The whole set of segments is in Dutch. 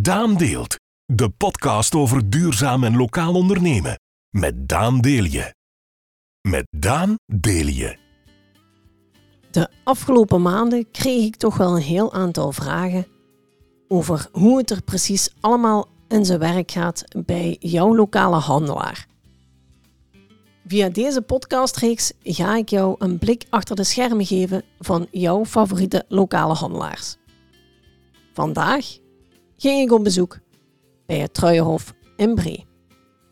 Daan Deelt, de podcast over duurzaam en lokaal ondernemen. Met Daan Deelje. Met Daan Deelje. De afgelopen maanden kreeg ik toch wel een heel aantal vragen over hoe het er precies allemaal in zijn werk gaat bij jouw lokale handelaar. Via deze podcastreeks ga ik jou een blik achter de schermen geven van jouw favoriete lokale handelaars. Vandaag ging ik op bezoek bij het Truienhof in Bree.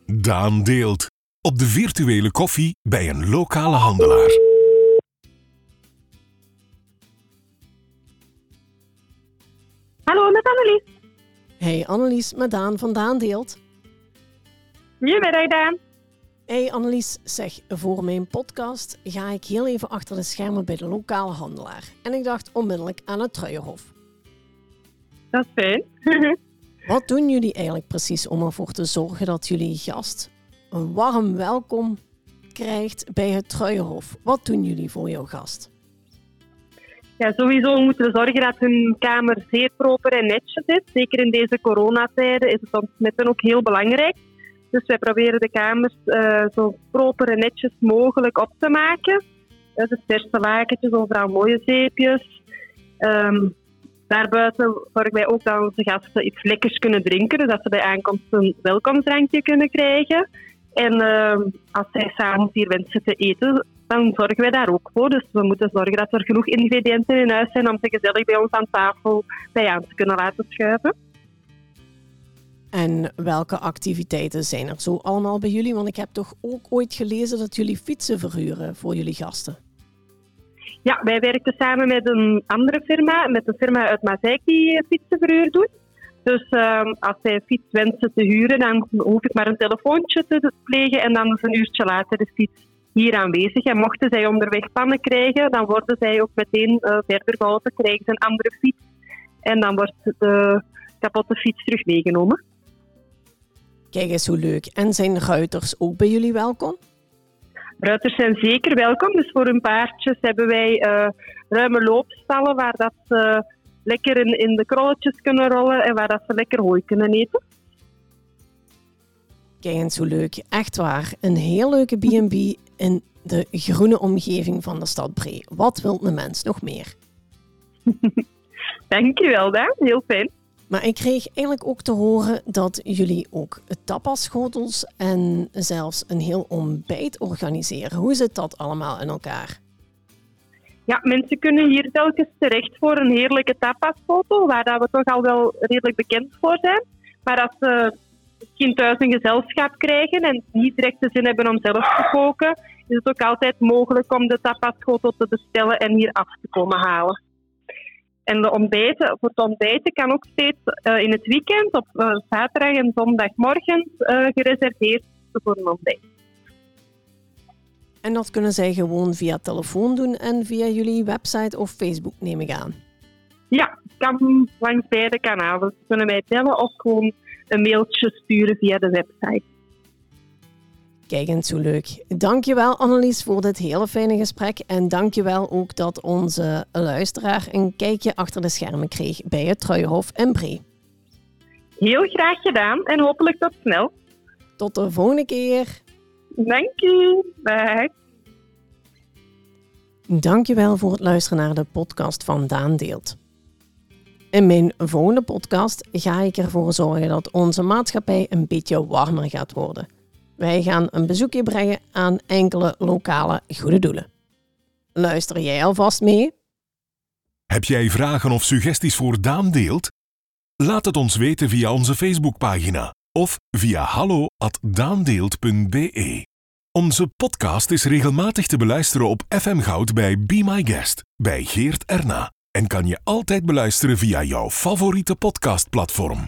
Daan Deelt. Op de virtuele koffie bij een lokale handelaar. Hallo, met Annelies. Hey Annelies, met Daan van Daan Deelt. Goedemiddag, Daan. Hey Annelies, zeg, voor mijn podcast ga ik heel even achter de schermen bij de lokale handelaar. En ik dacht onmiddellijk aan het Truienhof. Dat is fijn. Wat doen jullie eigenlijk precies om ervoor te zorgen dat jullie gast een warm welkom krijgt bij het Truienhof? Wat doen jullie voor jouw gast? ja, sowieso moeten we zorgen dat hun kamer zeer proper en netjes is. Zeker in deze coronatijden is het ontsmetten ook heel belangrijk. Dus wij proberen de kamers eh, zo proper en netjes mogelijk op te maken. Uh, dus verse lakentjes, overal mooie zeepjes. Ehm, daarbuiten zorgen wij ook dat onze gasten iets lekkers kunnen drinken. Dus dat ze bij aankomst een welkomstdrankje kunnen krijgen. En ehm, als zij s'avonds hier wensen te eten, dan zorgen wij daar ook voor. Dus we moeten zorgen dat er genoeg ingrediënten in huis zijn om ze gezellig bij ons aan tafel bij aan te kunnen laten schuiven. En welke activiteiten zijn er zo allemaal bij jullie? Want ik heb toch ook ooit gelezen dat jullie fietsen verhuren voor jullie gasten. Ja, wij werken samen met een andere firma, met een firma uit Mazeik die fietsenverhuur doet. Dus ehm, als zij fiets wensen te huren, dan hoef ik maar een telefoontje te plegen en dan is een uurtje later de fiets hier aanwezig. En mochten zij onderweg pannen krijgen, dan worden zij ook meteen uh, verder geholpen, krijgen ze een andere fiets en dan wordt de kapotte fiets terug meegenomen. Kijk eens hoe leuk. En zijn ruiters ook bij jullie welkom? Ruiters zijn zeker welkom. Dus voor hun paardjes hebben wij uh, ruime loopstallen waar dat ze lekker in, in de krolletjes kunnen rollen en waar dat ze lekker hooi kunnen eten. Kijk eens hoe leuk. Echt waar. Een heel leuke B&B in de groene omgeving van de stad Bree. Wat wil de mens nog meer? Dankjewel, Daan. Heel fijn. Maar ik kreeg eigenlijk ook te horen dat jullie ook tapasschotels en zelfs een heel ontbijt organiseren. Hoe zit dat allemaal in elkaar? Ja, mensen kunnen hier telkens terecht voor een heerlijke tapasfoto, waar dat we toch al wel redelijk bekend voor zijn. Maar als ze misschien thuis een gezelschap krijgen en niet direct de zin hebben om zelf te koken, is het ook altijd mogelijk om de tapasfoto te bestellen en hier af te komen halen. En de ontbijten, voor het ontbijten kan ook steeds uh, in het weekend, op uh, zaterdag en zondagmorgen, uh, gereserveerd voor een ontbijt. En dat kunnen zij gewoon via telefoon doen en via jullie website of Facebook, neem ik aan. Ja, kan langs beide kanalen. Ze kunnen mij bellen of gewoon een mailtje sturen via de website. Kijk eens hoe leuk. Dankjewel Annelies voor dit hele fijne gesprek. En dankjewel ook dat onze luisteraar een kijkje achter de schermen kreeg bij het Truienhof in Bree. Heel graag gedaan en hopelijk tot snel. Tot de volgende keer. Dank u. Bye. Dankjewel voor het luisteren naar de podcast van Daan Deelt. In mijn volgende podcast ga ik ervoor zorgen dat onze maatschappij een beetje warmer gaat worden. Wij gaan een bezoekje brengen aan enkele lokale goede doelen. Luister jij alvast mee? Heb jij vragen of suggesties voor Daan Deelt? Laat het ons weten via onze Facebookpagina of via hallo@daandeelt.be. Onze podcast is regelmatig te beluisteren op FM Goud bij Be My Guest bij Geert Erna en kan je altijd beluisteren via jouw favoriete podcastplatform.